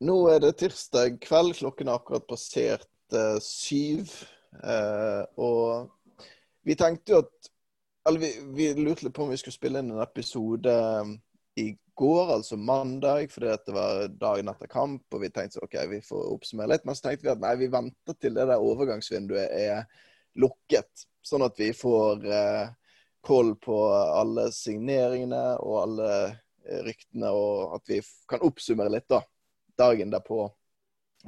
Nå er det tirsdag kveld. Klokken er akkurat passert uh, syv. Uh, og vi tenkte jo at Eller vi, vi, lurte litt på om vi skulle spille inn en episode um, i går, altså mandag, fordi det var dagen etter kamp. Og vi tenkte så, OK, vi får oppsummere litt. Men så tenkte vi at nei, vi venter til det der overgangsvinduet er lukket. Sånn at vi får uh, koll på alle signeringene og alle ryktene, og at vi kan oppsummere litt, da dagen derpå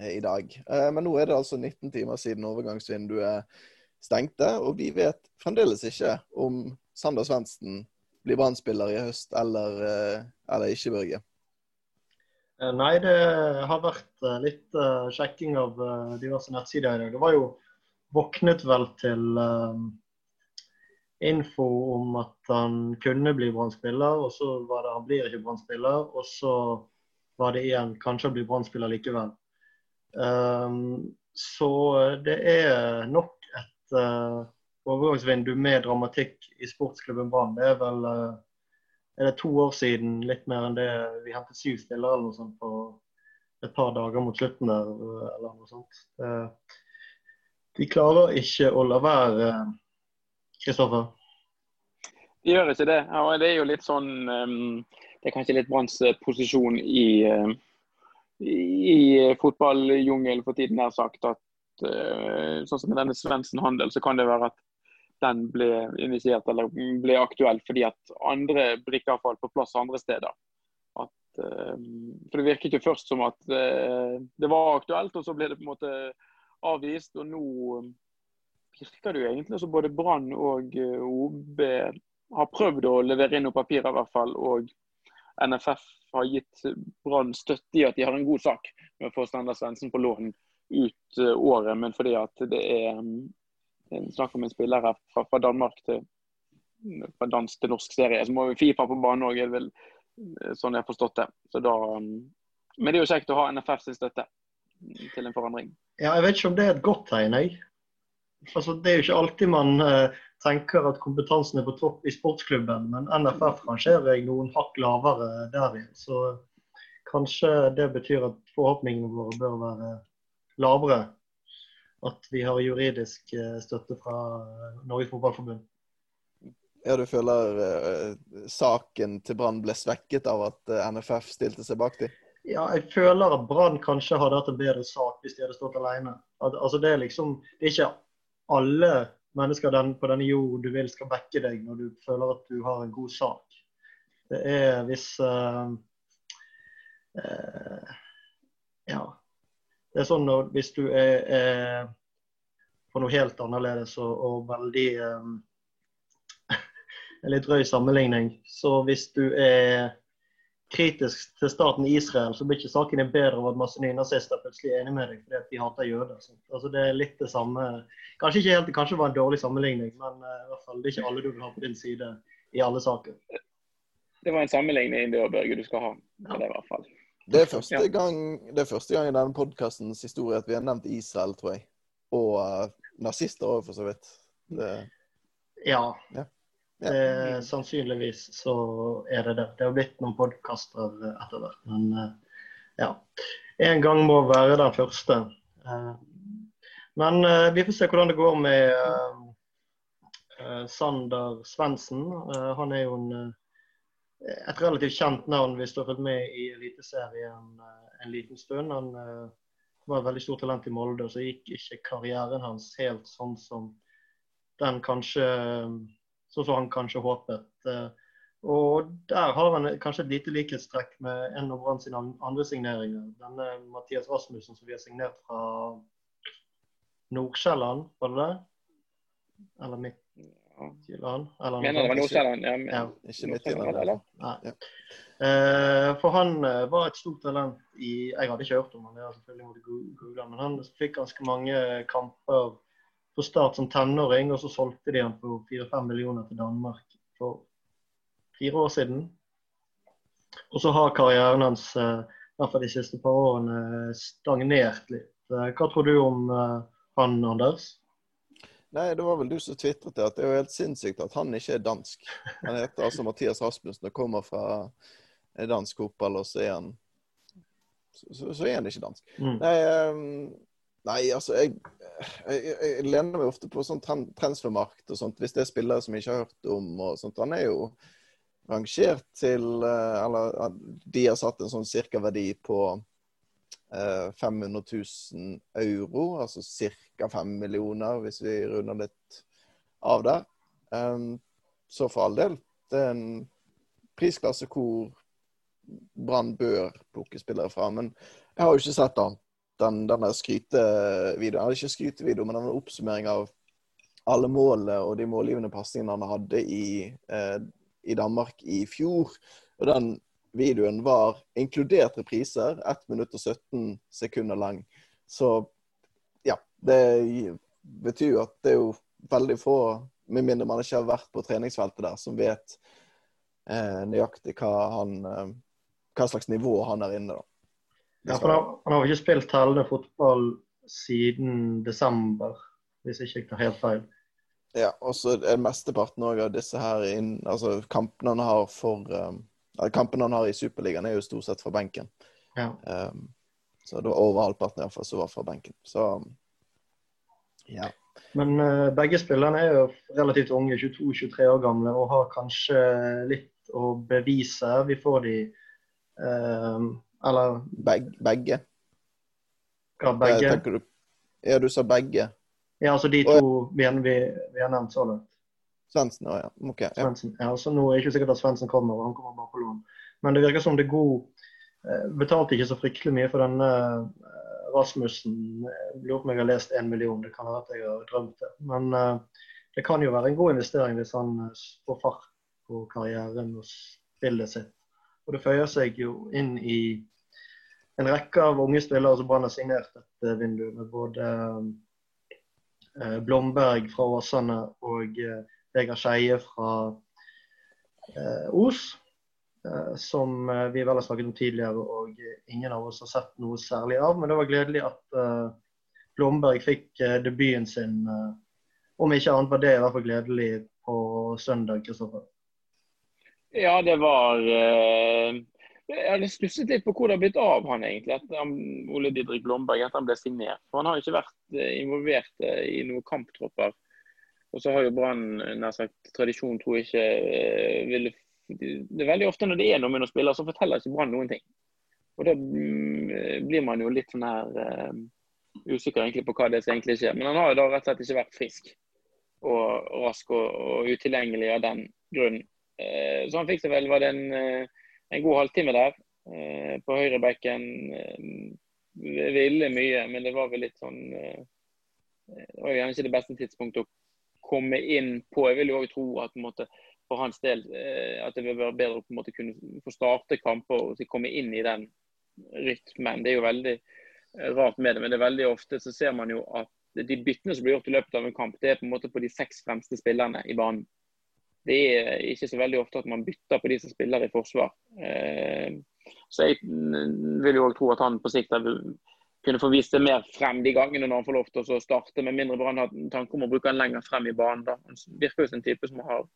eh, i dag. Eh, men nå er det altså 19 timer siden overgangsvinduet stengte, og vi vet fremdeles ikke om Sander Svendsen blir brann i høst eller, eh, eller ikke, Børge. Nei, det har vært litt sjekking av diverse nettsider i dag. Det var jo våknet vel til info om at han kunne bli brann og så var det han blir ikke brann og så var det igjen kanskje å bli brann likevel. Um, så det er nok et uh, overgangsvindu med dramatikk i sportsklubben Brann. Det er vel uh, er det to år siden, litt mer enn det. Vi hentet syv spillere eller noe sånt på et par dager mot slutten der. eller noe sånt. Uh, de klarer ikke å la være, Kristoffer? De gjør ikke det. Ja, det er jo litt sånn um det er kanskje litt Branns eh, posisjon i, eh, i fotballjungelen for tiden. har sagt at eh, sånn som med denne Svendsen Handel, så kan det være at den ble initiert eller ble aktuell fordi at andre brikker falt på plass andre steder. At, for Det virket jo først som at det var aktuelt, og så ble det på en måte avvist. Og nå virker det jo egentlig som både Brann og OB har prøvd å levere inn noen papirer, i hvert fall, og NFF har gitt Brann støtte i at de har en god sak med å få Steinar Svendsen på lån ut eh, året, men fordi at det er mm, snakk om en spiller her fra, fra Danmark til fra dansk til norsk serie. Så må vi Fifa på banen òg, er det eh, sånn jeg har forstått det. Da, mm, men det er jo kjekt å ha NFF sin støtte til en forandring. Ja, jeg vet ikke om det er et godt tegn, jeg. Altså, det er jo ikke alltid man uh, tenker at kompetansen er på topp i sportsklubben, men NFF rangerer jeg noen hakk lavere der igjen. Så kanskje det betyr at forhåpningene våre bør være lavere. At vi har juridisk uh, støtte fra Norges Fotballforbund. Ja, Du føler uh, saken til Brann ble svekket av at NFF stilte seg bak dem? Ja, jeg føler at Brann kanskje hadde hatt en bedre sak hvis de hadde stått alene. At, altså, det, er liksom, det er ikke alle mennesker den, på denne jord du vil skal backe deg når du føler at du har en god sak. Det er hvis uh, uh, Ja. Det er sånn når, hvis du er, er på noe helt annerledes og, og veldig um, En litt drøy sammenligning. Så hvis du er kritisk til staten Israel, så blir ikke saken bedre av at masse nynazister plutselig er enig med deg fordi at de hater jøder. Altså Det er litt det samme Kanskje ikke helt, kanskje det var en dårlig sammenligning, men uh, i hvert fall det er ikke alle du vil ha på din side i alle saker. Det var en sammenligning det Børge du skal ha. Ja. Det, i hvert fall. Det er første gang, det er første gang i denne podkastens historie at vi har nevnt Israel, tror jeg. Og uh, nazister òg, for så vidt. Det... Ja. ja. Eh, sannsynligvis så er det det. Det har blitt noen podkaster etter hvert. Men eh, ja. En gang må være den første. Eh, men eh, vi får se hvordan det går med eh, eh, Sander Svendsen. han er jo en, et relativt kjent navn hvis du har fulgt med i Eliteserien en liten stund. Han var et veldig stort talent i Molde, så gikk ikke karrieren hans helt sånn som den kanskje sånn som han kanskje håpet. Eh, og der har han kanskje et lite likhetstrekk med en av Brann sine andre signeringer. Denne Mathias Rasmussen som vi har signert fra Nordsjælland, var det det? Eller Midtjylland? Mener det var Nordsjælland, ja. ja. Ikke Midtjylland, eller? Nei. Ja. Eh, for han eh, var et stort talent i Jeg hadde ikke hørt om han, jeg selvfølgelig måtte google, men han fikk ganske mange kamper på start som tenåring, og så solgte de han for 4-5 millioner til Danmark for fire år siden. Og så har karrieren hans eh, i hvert fall de siste par årene stagnert litt. Eh, hva tror du om eh, han, Anders? Nei, Det var vel du som tvitret det, at det er jo helt sinnssykt at han ikke er dansk. Han heter altså Mathias Rasmussen og kommer fra dansk fotball, og så er han så, så, så, er han ikke dansk. Mm. Nei, um, nei, altså jeg, jeg, jeg, lener meg ofte på sånn transfermarkt og sånt, hvis det er spillere som jeg ikke har hørt om. og sånt. Han er jo rangert til eh, Eller de har satt en sånn cirka-verdi på uh, 500 000 euro, altså ca. 5 millioner, hvis vi runder litt av der. Um, så for all del, det er en prisklasse hvor Brann bør plukke spillere fra. Men jeg har jo ikke sett den, den, denne skrytevideoen. Eller ikke skrytevideo, men en oppsummering av alle målene og de målgivende pasningene han hadde i, eh, i, Danmark i fjor. Og den videoen var inkludert repriser, 1 minutt og 17 sekunder lang. Så ja, det betyr jo at det er jo veldig få, med mindre man ikke har vært på treningsfeltet der, som vet eh, nøyaktig hva han eh, hva slags nivå han er inne. da. Ja, for Han, han har jo ikke spilt tellende fotball siden desember, hvis jeg ikke tar helt feil. Ja, og så er mesteparten av disse her inn, altså kampene han har for um, Kampene han har i Superligaen, er jo stort sett fra benken. Ja. Um, så det var over halvparten iallfall som var fra benken. Så ja. Men uh, begge spillerne er jo relativt unge, 22-23 år gamle, og har kanskje litt å bevise. Vi får de Uh, eller Beg, Begge. Hva, begge? Du, ja, du sa begge. Ja, altså de to vi, vi, vi, har nevnt så langt. Svendsen òg, ja. OK. ja. Svensen, ja. Så nå er det ikke sikkert at Svendsen kommer, han kommer bare på lån. Men det virker som det er god eh, Betalte ikke så fryktelig mye for denne eh, Rasmussen. Lurer på om jeg har lest én million, det kan være at jeg har drømt det. Men det kan jo være en god investering hvis han får fart på karrieren og spillet sitt. Og det føyer seg jo inn i en rekke av unge spillere som Brann har signert dette vinduet, med både eh, Blomberg fra Åsane og eh, Vegard Skeie fra eh, Os. Som vi vel har snakket om tidligere og ingen av oss har sett noe særlig av. Men det var gledelig at Blomberg fikk debuten sin. om ikke annet var det i hvert fall gledelig på søndag. Kristoffer. Ja, det var eh, Jeg hadde stusset litt på hvor det har blitt av han egentlig, etter han, Ole Didrik Blomberg etter han ble signert. For Han har ikke vært eh, involvert eh, i noen kamptropper. Og så har jo Brann nær sagt tradisjon, tror jeg ikke ville Det er veldig ofte når det er noe med noen spillere, så forteller ikke Brann noen ting. Og da mm, blir man jo litt sånn her uh, usikker egentlig på hva det er som egentlig skjer. Men han har jo da rett og slett ikke vært frisk og rask og, og utilgjengelig av den grunn. Eh, så han fikk seg vel var det en, eh, en god halvtime der eh, på høyrebekken. Ville mye, men det var vel litt sånn Det var gjerne ikke det beste tidspunktet å komme inn på. Jeg vil jo òg tro at måte, for hans del at det vil være bedre å kunne få starte kamper og komme inn i den rytmen. Det er jo veldig rart med det, men det er veldig ofte så ser man jo at de byttene som blir gjort i løpet av en kamp, det er på en måte på de seks fremste spillerne i banen det er ikke så veldig ofte at man bytter på de som spiller i forsvar. Eh, så jeg vil jo tro at han på sikt kunne få vist det mer frem de gangene når han får lov til å starte, med mindre Brann har tanke om å bruke han lenger frem i banen. Da. Han virker jo som en type som har,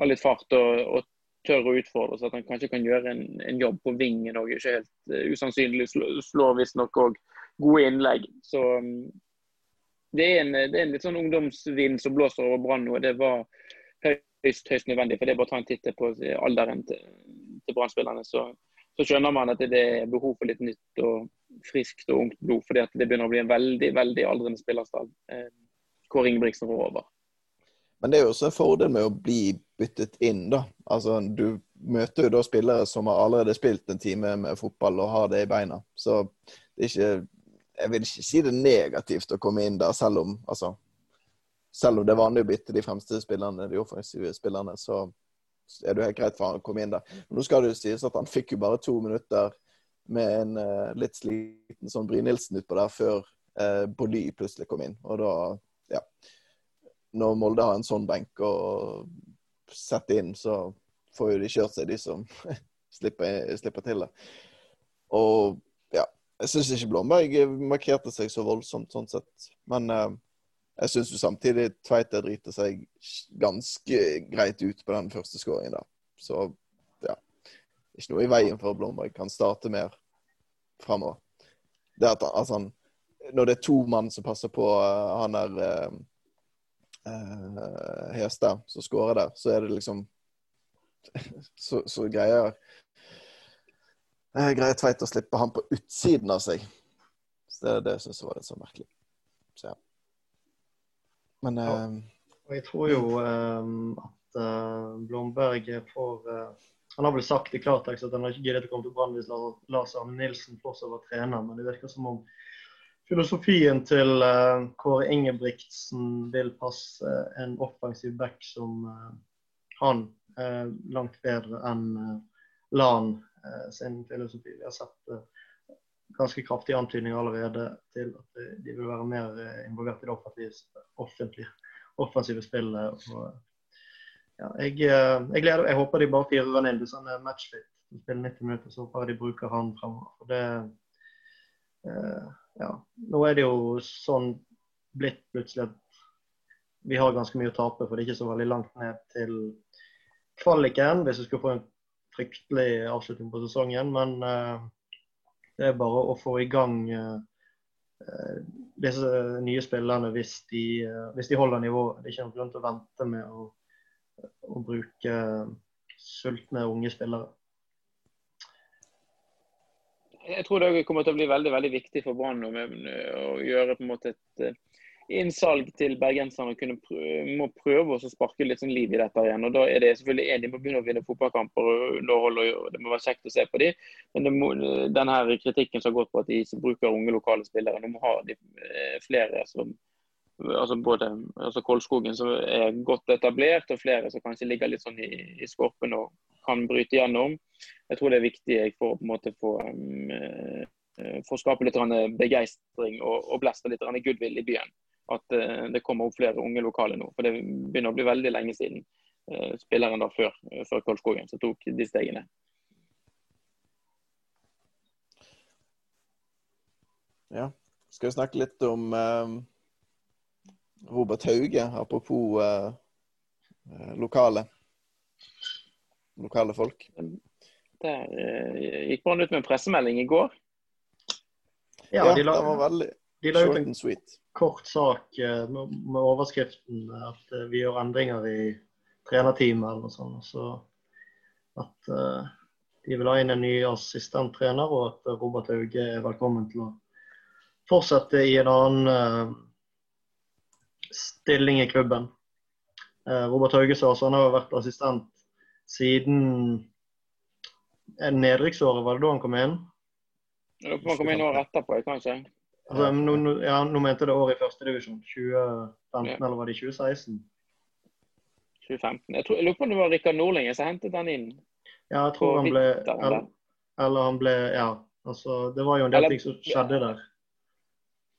har litt fart og, og, tør å utfordre, så at han kanskje kan gjøre en, en jobb på vingen òg. Ikke helt uh, usannsynlig. Slår visstnok òg gode innlegg. Så um, det, er en, det er en litt sånn ungdomsvind som blåser over Brann nå. Det var høyst, høyst nødvendig. For det er bare å ta en titt på alderen til, til brann Så, så, skjønner man at det er behov for litt nytt og friskt og ungt blod. fordi det begynner å bli en veldig veldig aldrende spillerstall. Eh, Kåre Ingebrigtsen rår over. Men det er jo også en fordel med å bli byttet inn, da. Altså, du møter jo da spillere som har allerede spilt en time med fotball og har det i beina. Så det er ikke Jeg vil ikke si det negativt å komme inn der, selv om altså, selv om det er vanlig å bytte de fremste spillerne, de offensive spillerne, så er det jo helt greit for han å komme inn der. Men nå skal det jo sies at han fikk jo bare to minutter med en uh, litt sliten sånn Bry-Nilsen utpå der før uh, Bolly plutselig kom inn. Og da, ja Når Molde har en sånn benk å sette inn, så får jo de kjørt seg, de som slipper, slipper, til det. Og ja, jeg syns ikke Blomberg markerte seg så voldsomt sånn sett. Men uh, jeg syns jo samtidig Tveita driter seg ganske greit ut på den første skåringen der. Så ja. Ikke noe i veien for Blomberg kan starte mer. framover. Det at altså, Når det er to mann som passer på uh, han der eh, Hestad som skårer der, så er det liksom Så, så greier greier Tveit å slippe han på utsiden av seg. Så Det, det syns jeg var litt så merkelig. Så ja. Men ja. Og jeg tror jo um, at uh, Blomberg får uh, Han har vel sagt i klartekst at han har ikke giddet å komme til Brann hvis Lars Arne Nilsen fortsatt var trener, men det virker som om filosofien til uh, Kåre Ingebrigtsen vil passe en offensiv back som han langt bedre enn Lan sin filosofi. Vi har sett ganske kraftige antydninger allerede til at de vil være mer involvert i det offentlige, offentlige offensive spillet. Og, ja, jeg, eh, jeg, gleder, jeg, håper de bare firer han inn hvis han er matchfit. Spiller 90 minutter, så håper jeg de bruker han fremover. Det, eh, ja, nå er det jo sånn blitt plutselig at vi har ganske mye å tape, for det er ikke så veldig langt ned til kvaliken hvis vi skulle få en fryktelig avslutning på sesongen. Men uh, det er bare å få i gang uh, Eh, disse nye spillerne hvis de, eh, hvis de holder nivået. Det er ikke noen grunn til å vente med å, å bruke sultne unge spillere. Jeg tror det kommer til å bli veldig veldig viktig for Brann å gjøre på en måte et eh, innsalg til bergenserne kunne prøve, må prøve å sparke litt sånn liv i dette igjen. og Da er det selvfølgelig en, de må begynne å vinne fotballkamper. og Det må være kjekt å se på dem. Men må, denne kritikken som har gått på at de ikke bruker unge lokale spillere, nå må ha de, eh, flere som altså både altså Kolskogen som er godt etablert, og flere som kanskje ligger litt sånn i, i skorpen og kan bryte gjennom. Jeg tror det er viktig for å på en måte få um, for å skape litt begeistring og, og bleste litt goodwill i byen at eh, det kommer opp flere unge lokale nå. For det begynner å bli veldig lenge siden eh, spilleren da før, eh, før Kolskogen som tok de stegene. Ja. Skal vi snakke litt om eh, Robert Hauge, apropos eh, lokale lokale folk? Der eh, gikk Brann ut med en pressemelding i går. Ja, ja de la, var veldig de la ut en kort sak eh, med overskriften at eh, vi gjør endringer i trenerteamet eller noe sånt. Så at uh, de vil ha inn en ny assistenttrener, og at Robert Hauge er velkommen til å fortsette i en annen stilling i klubben. Robert Hauge sa han har vært assistent siden nedrykksåret, var det da han kom inn? Han kom inn året etterpå, kanskje. Altså, nå, ja, nå mente det året i førstedivisjon. 2015, ja. eller var det 2016? 2015. Jeg, tror, jeg lurer på om det var Rikard Nordling som hentet han inn. Ja, jeg tror han ble eller, eller, han ble Ja. Altså, det var jo en del eller, ting som skjedde der.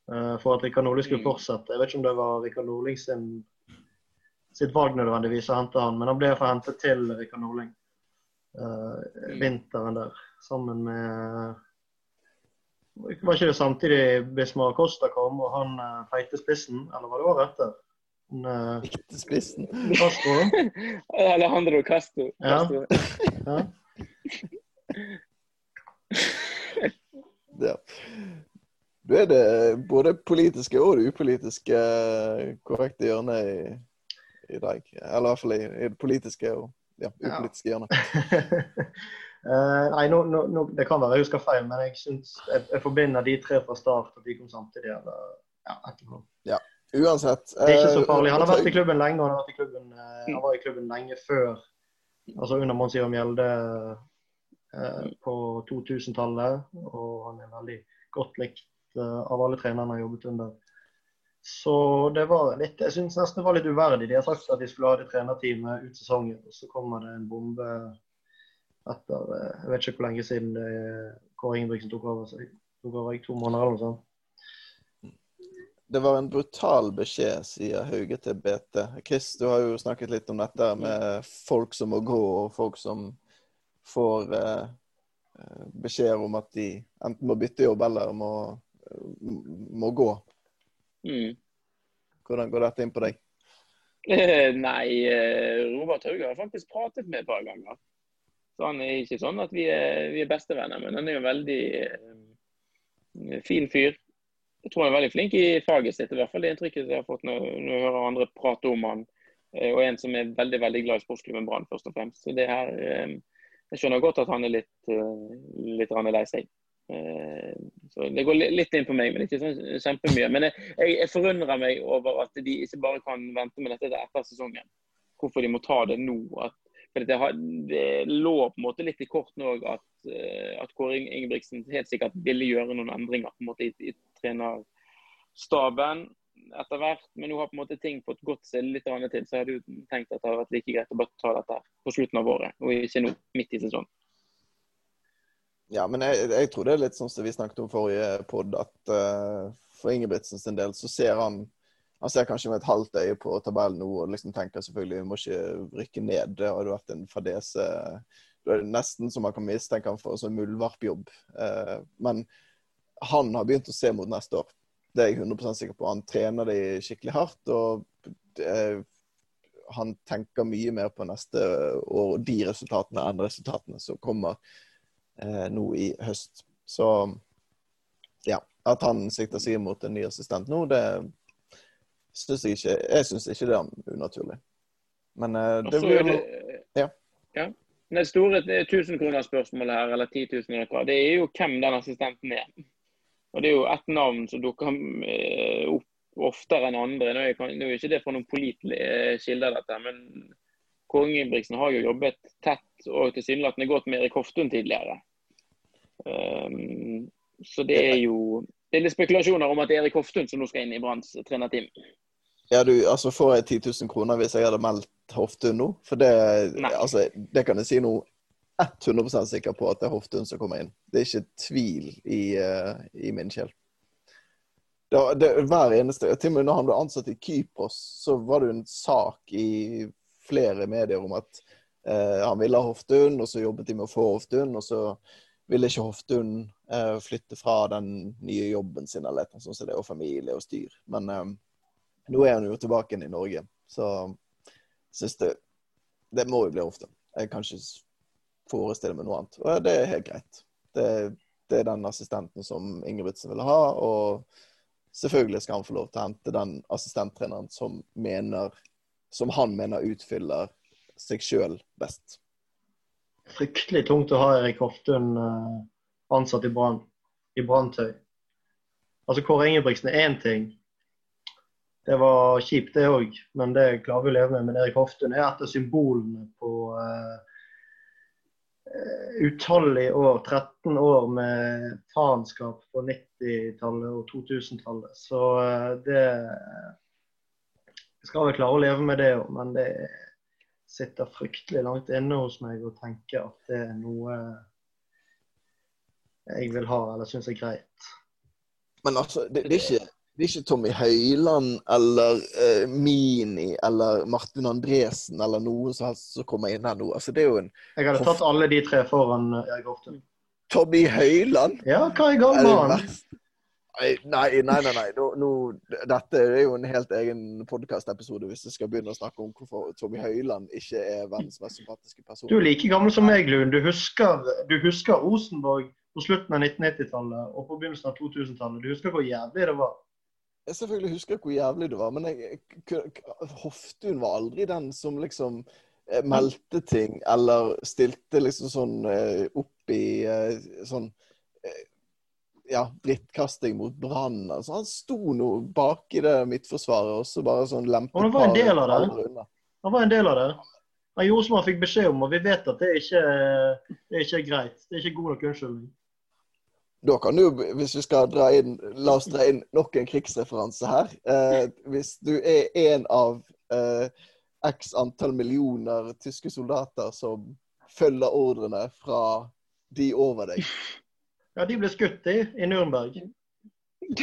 Uh, for at Rikard Nordling skulle mm. fortsette. Jeg vet ikke om det var Rikard Nordling sin, sitt valg nødvendigvis å hente han, men han ble iallfall hentet til Rikard Nordling uh, vinteren der. Sammen med var ikke det samtidig Bismar Costa kom, og han uh, feite spissen? Eller var det året etter? Uh, feite spissen? Castro. Alejandro Castro. Ja. ja. ja. Du er det både politiske og det upolitiske korrekte hjørnet i, i dag. Eller i hvert fall i, i det politiske og ja, upolitiske ja. hjørnet. Uh, nei, no, no, no, Det kan være jeg husker feil, men jeg, synes, jeg, jeg forbinder de tre fra start og de kom samtidig. eller ja, etterpå. Ja, uansett. Det er ikke så farlig. Han har vært i klubben lenge, og han, har vært i klubben, uh, han var i klubben lenge før. Altså under Mons Ivar Mjelde uh, på 2000-tallet. Og han er veldig godt likt av alle trenerne han har jobbet under. Så det var litt Jeg syns nesten det var litt uverdig. De har sagt at de skulle ha det trenerteamet ut sesongen, og så kommer det en bombe etter eh, Jeg vet ikke hvor lenge siden Kåre Ingebrigtsen tok over. Så tok over i to måneder eller noe sånt. Det var en brutal beskjed, sier Hauge til BT. Chris, du har jo snakket litt om dette med folk som må gå, og folk som får eh, eh beskjed om at de enten må bytte jobb eller må, må gå. Mm. Hvordan går dette inn på deg? Nei, Robert Hauge har faktisk pratet med et par ganger. Så han er ikke sånn at vi er, vi er bestevenner, men han er jo en veldig, fin fyr. Jeg tror han er veldig flink i faget sitt, i hvert fall det inntrykket jeg har fått når, når jeg hører andre prate om han. Eh, og en som er veldig veldig glad i sportsklubben Brann, først og fremst. Så det her, eh, Jeg skjønner godt at han er litt, litt lei seg. Så Det går litt inn på meg, men ikke sånn kjempemye. Men jeg, jeg, forundrer meg over at de ikke bare kan vente med dette etter sesongen. Hvorfor de må ta det nå. At, for det, har, det, lå på en måte litt i kortene òg at, at Kåre Ingebrigtsen helt sikkert ville gjøre noen endringer på en måte i, i trenerstaben etter hvert. Men nå har på en måte ting fått gått seg litt til. Så hadde jo tenkt at det hadde vært like greit å bare ta dette på slutten av året, og ikke nå, midt i sesongen. Ja, men jeg, jeg, tror det er litt sånn som vi snakket om forrige pod, at uh, for Ingebrigtsen sin del så ser han han ser kanskje med et halvt øye på tabellen nå og liksom tenker selvfølgelig vi må ikke rykke ned. Det hadde vært en fadese. Det er nesten som man kan mistenke han for en sånn muldvarpjobb. Uh, men han har begynt å se mot neste år. Det er jeg 100 sikker på. Han trener de skikkelig hardt. og det, han tenker mye mer på neste år og de resultatene enn resultatene som kommer eh, nå i høst. Så ja, at han sikter seg mot en ny assistent nå, det syns jeg ikke Jeg syns ikke det er unaturlig. Men eh, det blir jo Ja. ja. Det store 1000-kronerspørsmålet her, eller 10 000, det er jo hvem den assistenten er. Og Det er jo ett navn som dukker eh, opp oftere enn andre. Nå er, jo ikke det fra noen pålitelige eh, kilder, dette, men Kåre Ingebrigtsen har jo jobbet tett og tilsynelatende godt med Erik Hoftun tidligere. Um, så det er jo det er litt spekulasjoner om at det er Erik Hoftun som nå skal inn i Branns trenerteam. Ja, du, altså Får jeg 10 000 kroner hvis jeg hadde meldt Hoftun nå? For det, altså, det kan jeg si nå 100% sikker på at det er Hoftun som kommer inn. Det er ikke tvil i, uh, i min sjel. Det, det, hver eneste, Til og med når han ble ansatt i Kypros, så var det jo en sak i flere medier om at uh, han ville ha Hoftun, og så jobbet de med å få Hoftun, og så ville ikke Hoftun uh, flytte fra den nye jobben sin, eller noe sånt, så det er jo familie og styr. Men nå er han jo tilbake igjen i Norge, så syns det Det må jo bli ofte. Jeg kan ikke forestille meg noe annet. Og det er helt greit. Det, det er den assistenten som Ingebrigtsen vil ha. Og selvfølgelig skal han få lov til å hente den assistenttreneren som, mener, som han mener utfyller seg sjøl best. Fryktelig tungt å ha Erik Hoftun uh, ansatt i Brann, i Branntøy. Altså Kåre Ingebrigtsen er én ting. Det var kjipt, det òg, men det klarer vi å leve med. Men Erik Hoftun er et av symbolene på uh, utallige år, 13 år med faenskap på 90-tallet og 2000-tallet. Så uh, det skal vel klare å leve med det òg, men det sitter fryktelig langt inne hos meg å tenke at det er noe jeg vil ha eller syns er greit. Men altså, det, det er ikke det er ikke Tommy Høiland eller uh, Mini eller Martin Andresen eller noen som helst som kommer inn her nå. Altså, det er jo en Jeg hadde tatt alle de tre foran uh, Erik Hoftun. Tommy Høiland? Ja, hva er galt med han? Nei, nei, nei. nei. Nå, nå, dette er jo en helt egen podkastepisode hvis jeg skal begynne å snakke om hvorfor Tommy Høiland ikke er verdens mest sympatiske person. Du er like gammel som meg, Lund. Du husker, du husker Rosenborg på slutten av 1990-tallet og på begynnelsen av 2000-tallet. Du husker hvor jævlig det var? Jeg selvfølgelig husker jeg hvor jævlig det var, men jeg, Hoftun var aldri den som liksom eh, meldte ting eller stilte liksom sånn eh, opp i eh, sånn ja, drittkasting mot Brann. Altså, han sto nå bak i det midtforsvaret og så bare sånn lempet Han var en del av det. Han var en del av det. Han gjorde som han fikk beskjed om, og vi vet at det ikke, det er ikke greit. Det er ikke god nok unnskyldning. Da kan du, hvis vi skal dra inn La oss dra inn nok en krigsreferanse her. Eh, hvis du er en av eh, x antall millioner tyske soldater som følger ordrene fra de over deg Ja, de ble skutt i, i Nürnberg.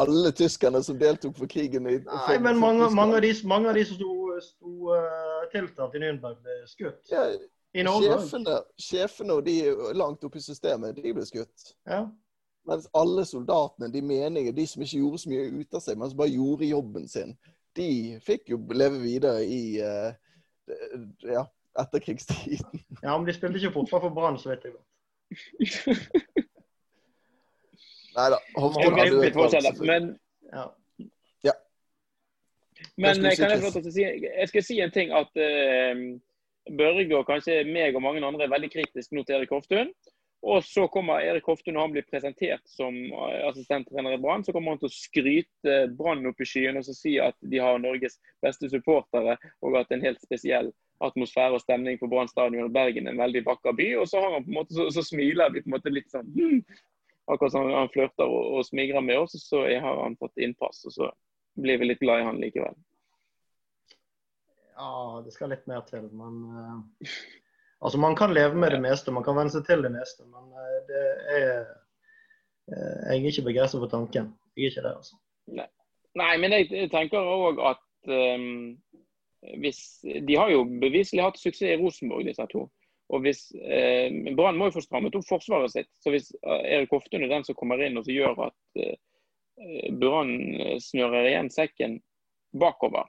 Alle tyskerne som deltok for krigen i Nei, men mange, mange, av de, mange av de som sto, sto uh, tiltalt i Nürnberg, ble skutt. Ja, Sjefene, sjefene, og de langt oppe i systemet, de ble skutt. Ja. Mens alle soldatene, de menige, de som ikke gjorde så mye ut av seg, men som bare gjorde jobben sin, de fikk jo leve videre i uh, ja, etterkrigstiden. Ja, men de spilte ikke fotball for Brann, så vet jeg godt. Nei da. Men, ja. ja. Men kan jeg få lov til å si Jeg skal si en ting at uh, Børge og kanskje meg og mange andre er veldig kritiske nå til Erik Hoftun. Og så kommer Erik Hoftun, når han blir presentert som eh, assistenttrener i Brann, så kommer han til å skryte Brann opp i skyen og så si at de har Norges beste supportere, og at en helt spesiell atmosfære og stemning på Brann stadion Bergen er en veldig vakker by. Og så, har han på en måte, så, så smiler vi på en måte litt sånn hm, Akkurat som han flørter og, og smigrer med oss, så har han fått innpass. Og så blir vi litt glad i han likevel. Ja, det skal litt mer til. Men uh, altså, man kan leve med det meste. Man kan venne seg til det meste. Men uh, det er uh, Jeg er ikke begeistra for tanken. Jeg er ikke det, altså. Nei, Nei men jeg tenker òg at um, hvis De har jo beviselig hatt suksess i Rosenborg, disse to. Og hvis eh, Brann må jo få strammet opp forsvaret sitt. Så hvis Erik Hoftun er den som kommer inn og så gjør at eh, Brann snører igjen sekken bakover,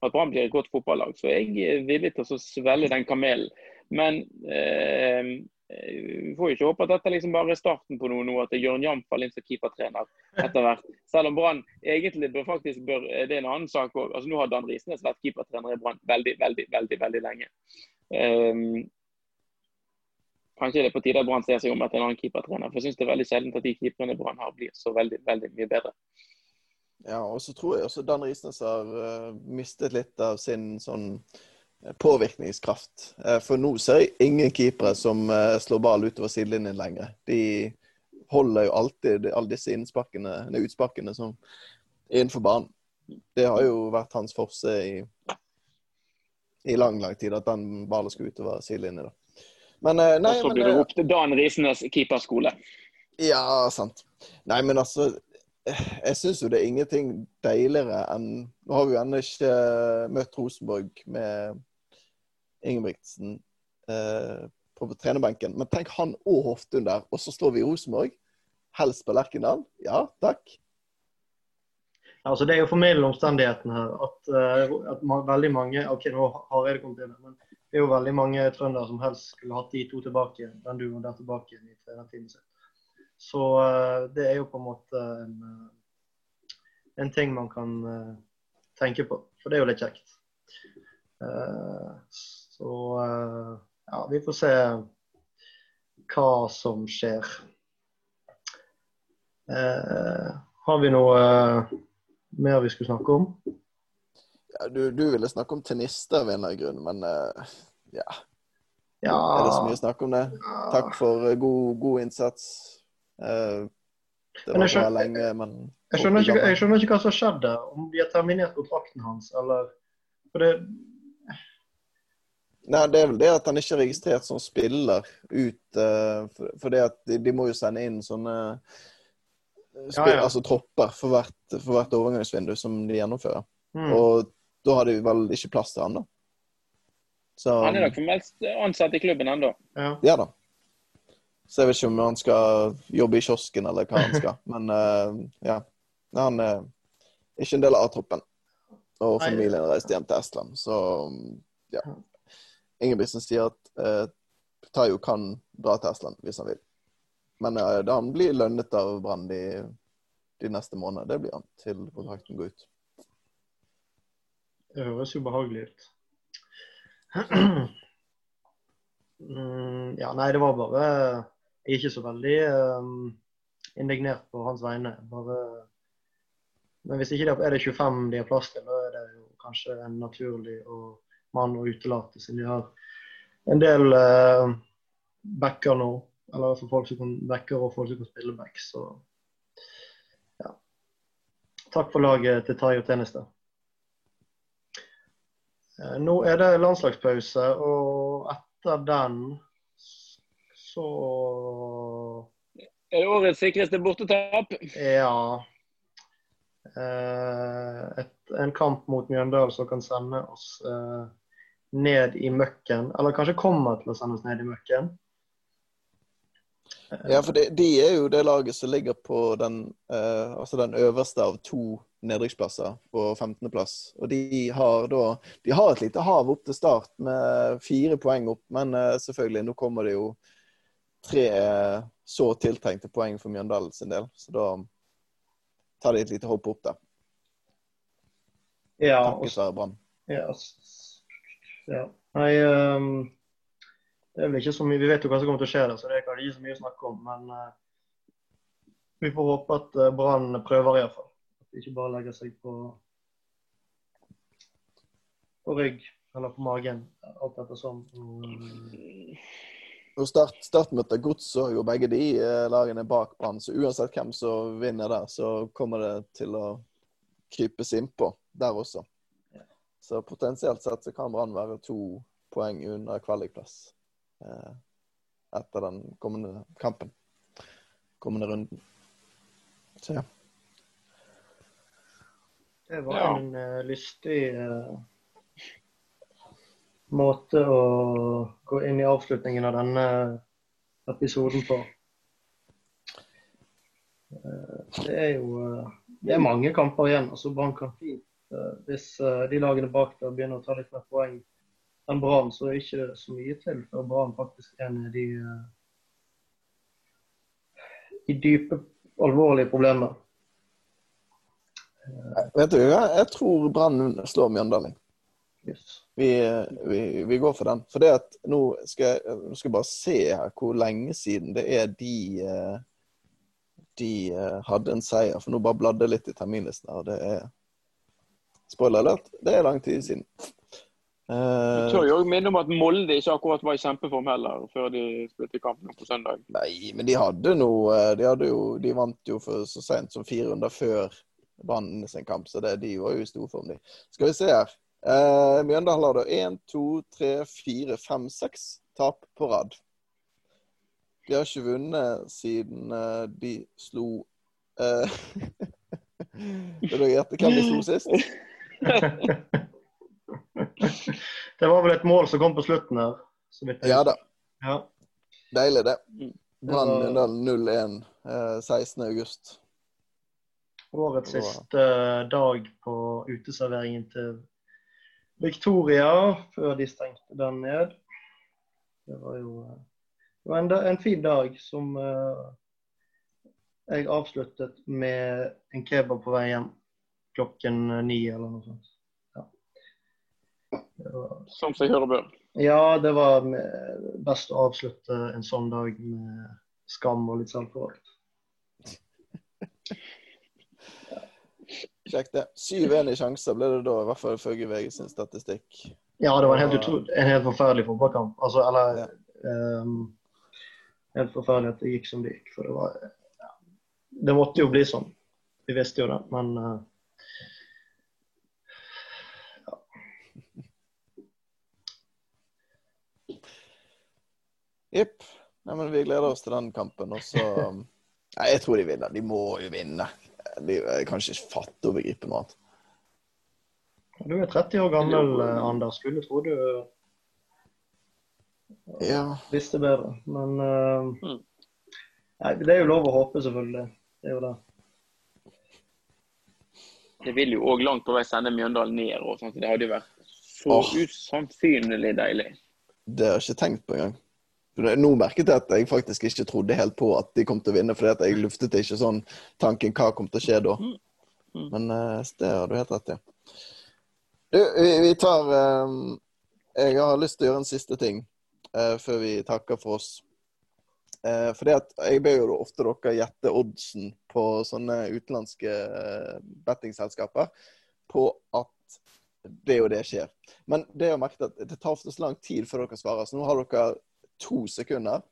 at Brann blir et godt fotballag, så jeg er villig til å svelge den kamelen. Men eh, vi får jo ikke håpe at dette liksom bare er starten på noe nå, at det er Jørn Jamfall inn som keepertrener etter hvert. Selv om Brann egentlig bør faktisk bør, det er en annen sak òg. Altså, nå har Dan Risnes vært keepertrener i Brann veldig, veldig, veldig veldig lenge. Um, Kanskje det er på tide at Brann ser seg om etter en annen keepertrener. For jeg syns det er veldig sjelden at de keeperne Brann har, blir så veldig, veldig mye bedre. Ja, og så tror jeg også Dan Risnes har uh, mistet litt av sin sånn uh, påvirkningskraft. Uh, for nå ser jeg ingen keepere som slår ball utover sidelinjen lenger. De holder jo alltid alle disse innsparkene, utsparkene som innenfor banen. Det har jo vært hans forse i, i lang, lang tid, at den ballen skal utover sidelinjen. da. Men, eh, nei, og så blir det ropt eh, Dan Risnes keeperskole. Ja, sant. Nei, men altså Jeg syns jo det er ingenting deiligere enn Nå har vi jo ennå ikke eh, møtt Rosenborg med Ingebrigtsen eh, på trenerbenken, men tenk han og Hoftun der, og så står vi i Rosenborg. Helst på Lerkendal. Ja, takk. Altså, det er jo formidlende omstendigheten her at, uh, at man, veldig mange OK, nå har jeg det kommet inn, men det er jo veldig mange trøndere som helst skulle hatt de to tilbake, den duoen der tilbake i trenerteamet sitt. Så uh, det er jo på en måte en, uh, en ting man kan uh, tenke på, for det er jo litt kjekt. så ja, vi får se hva som skjer. har vi noe mer vi skulle snakke om? Ja, du, du, ville snakke om tennister av en eller annen grunn, men ja. ja. Er det så mye å snakke om det? Takk for god, god, innsats. Uh, det var bra lenge, men jeg skjønner, ikke, jeg skjønner, ikke, hva som skjedde. Om de har terminert kontrakten hans, eller For det Nei, det er vel det at han ikke er registrert som spiller ut uh, for, for, det at de, de, må jo sende inn sånne spill, ja, ja. altså tropper for hvert, for hvert overgangsvindu som de gjennomfører. Mm. Og da har de vel ikke plass til han, da. Så, han er nok formelt ansatt i klubben ennå. Ja. ja da. Så jeg vet ikke om han skal jobbe i kiosken eller hva han skal. Men uh, ja. Han er ikke en del av A-troppen. Og familien reiste hjem til Estland. Så ja. Ingebrigtsen sier at uh, Tayo kan dra til Estland hvis han vil. Men uh, han blir lønnet av Brann de, de, neste månedene. Det blir han til kontrakten går ut. Det høres jo behagelig ut. Mm, ja, nei, det var bare Jeg er ikke så veldig um, indignert på hans vegne. Bare, men hvis ikke det er det 25 de har plass til, da er det jo kanskje en naturlig mann å utelate, siden de har en del uh, backer nå. Eller for folk som kan backer og folk som kan spille back. Så ja. Takk for laget til Tai og Tjeneste. Eh, nå er det landslagspause, og etter den så Er det årets sikreste bortetap? Ja. Eh, et, en kamp mot Mjøndalen som kan sende oss eh, ned i møkken. Eller kanskje kommer til å sende oss ned i møkken. Ja, for de, de er jo det laget som ligger på den, eh, altså den øverste av to nedrykksplasser på 15.-plass. Og de har da De har et lite hav opp til start med fire poeng opp, men eh, selvfølgelig, nå kommer det jo tre så tiltrengte poeng for Mjøndalen sin del. Så da tar de et lite hopp opp da. Ja, Brann. Ja, ja. Nei, um, det er vel ikke så mye Vi vet jo hva som kommer til å skje der, så det er ikke så mye å snakke om. Men uh, vi får håpe at uh, Brann prøver iallfall. At de ikke bare legger seg på, på rygg eller på magen, alt ettersom. Um, og start, start møter Gods og jo begge de uh, lagene bak Brann, så uansett hvem som vinner der, så kommer det til å krypes innpå der også. Så potensielt sett så kan Brann være to poeng under kvalikplass eh, etter den kommende kampen. Kommende runden. Så ja. Det var ja. en uh, lystig uh, måte å gå inn i avslutningen av denne episoden på. Uh, det er jo det er mange kamper igjen. altså Brann kan fint Eh, hvis eh, de lagene bak der begynner å ta litt mer poeng enn Brann, så er det ikke så mye til før Brann faktisk er nede i, de, i dype, alvorlige problemer. Vet du, jeg tror Brann slår Mjøndalen. Yes. Vi, vi, vi, går for den. For det at nå skal jeg, nå skal jeg bare se her hvor lenge siden det er de de hadde en seier. For nå bare bladde jeg litt i terminlisten her. Det er Spoiler alert, det er lang tid siden. Uh, tør jo minne om at Molde ikke akkurat var i kjempeform heller, før de spilte kampen på søndag. Nei, men de hadde noe eh, De, hadde jo, de vant jo for så sent som fire runder før Brann sin kamp, så det, de var jo i storform, de. Skal vi se her. Uh, Mjøndalen har da én, to, tre, fire, fem, seks tap på rad. De har ikke vunnet siden eh, de slo uh, Vil du gjette hvem de slo sist? det var vel et mål som kom på slutten her. Ja da. Ja. Deilig, det. Brann Mjøndalen 0-1 eh, 16.8. Årets siste eh, dag på uteserveringen til Victoria før de stengte den ned. Det var jo eh, det var en, en fin dag som uh, jeg avsluttet med en kebab på vei hjem klokken ni eller noe sånt. Ja. Var... Som seg hører bør. Ja, det var best å avslutte en sånn dag med skam og litt selvforakt. Kjekt, det. 7-1 i sjanser ble det da, i hvert fall ifølge VG sin statistikk. Ja, det var en helt, utro, en helt forferdelig fotballkamp. Altså, eller ja. um, Helt forferdelig at det gikk som det gikk. For det var ja, Det måtte jo bli sånn. Vi visste jo det, men uh, Jepp. Vi gleder oss til den kampen. Og så Nei, jeg tror de vinner. De må jo vinne. De kan ikke fatte og begripe noe annet. Du er 30 år gammel, eh, Anders. Skulle tro du ja. visste bedre. Men uh, nei, det er jo lov å håpe, selvfølgelig. Det er jo det. Det vil jo òg langt på vei sende Mjøndalen ned. Og sånt. Det hadde jo vært så oh. usannsynlig deilig. Det har jeg ikke tenkt på engang. Nå merket jeg at jeg faktisk ikke trodde helt på at de kom til å vinne, fordi at jeg luftet ikke sånn tanken hva kom til å skje da. Mm. Mm. Men uh, det har du helt rett i. Du, vi, vi tar um, Jeg har lyst til å gjøre en siste ting uh, før vi takker for oss. Uh, fordi at jeg ber jo ofte dere gjette oddsen på sånne utenlandske bettingselskaper på at det og det skjer. Men det har merket at det tar ofte så lang tid før dere svarer. Så nå har dere to sekunder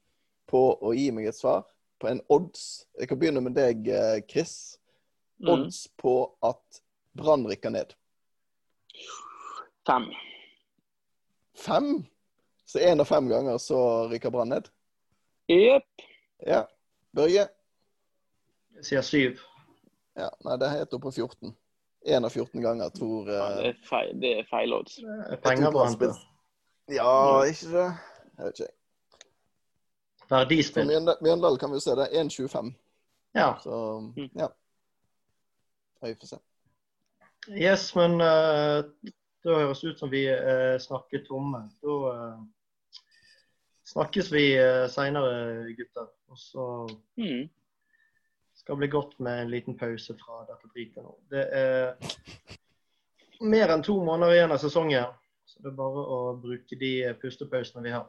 på å gi meg et svar på en odds. Jeg kan begynne med deg, eh, Chris. Mm. Odds mm. på at Brann rykker ned. Fem. Fem? Så én av fem ganger så rykker Brann ned? Jepp. Ja. Børge? Jeg sier syv. Ja, Nei, det er helt oppe på 14. Én av 14 ganger tror uh, ja, det, er feil, det er feil odds. Penger på. Ja, ikke det? Jeg vet ikke. Verdispill. Mjøndalen kan vi se, det er 1,25. Ja. Så mm. ja. Vi får se. Yes, men uh, da høres det ut som vi uh, snakker tomme. Da uh, snakkes vi uh, seinere, gutter. Og så mm. skal det bli godt med en liten pause fra dette dritet nå. Det er mer enn to måneder igjen av sesongen, så det er bare å bruke de pustepausene vi har.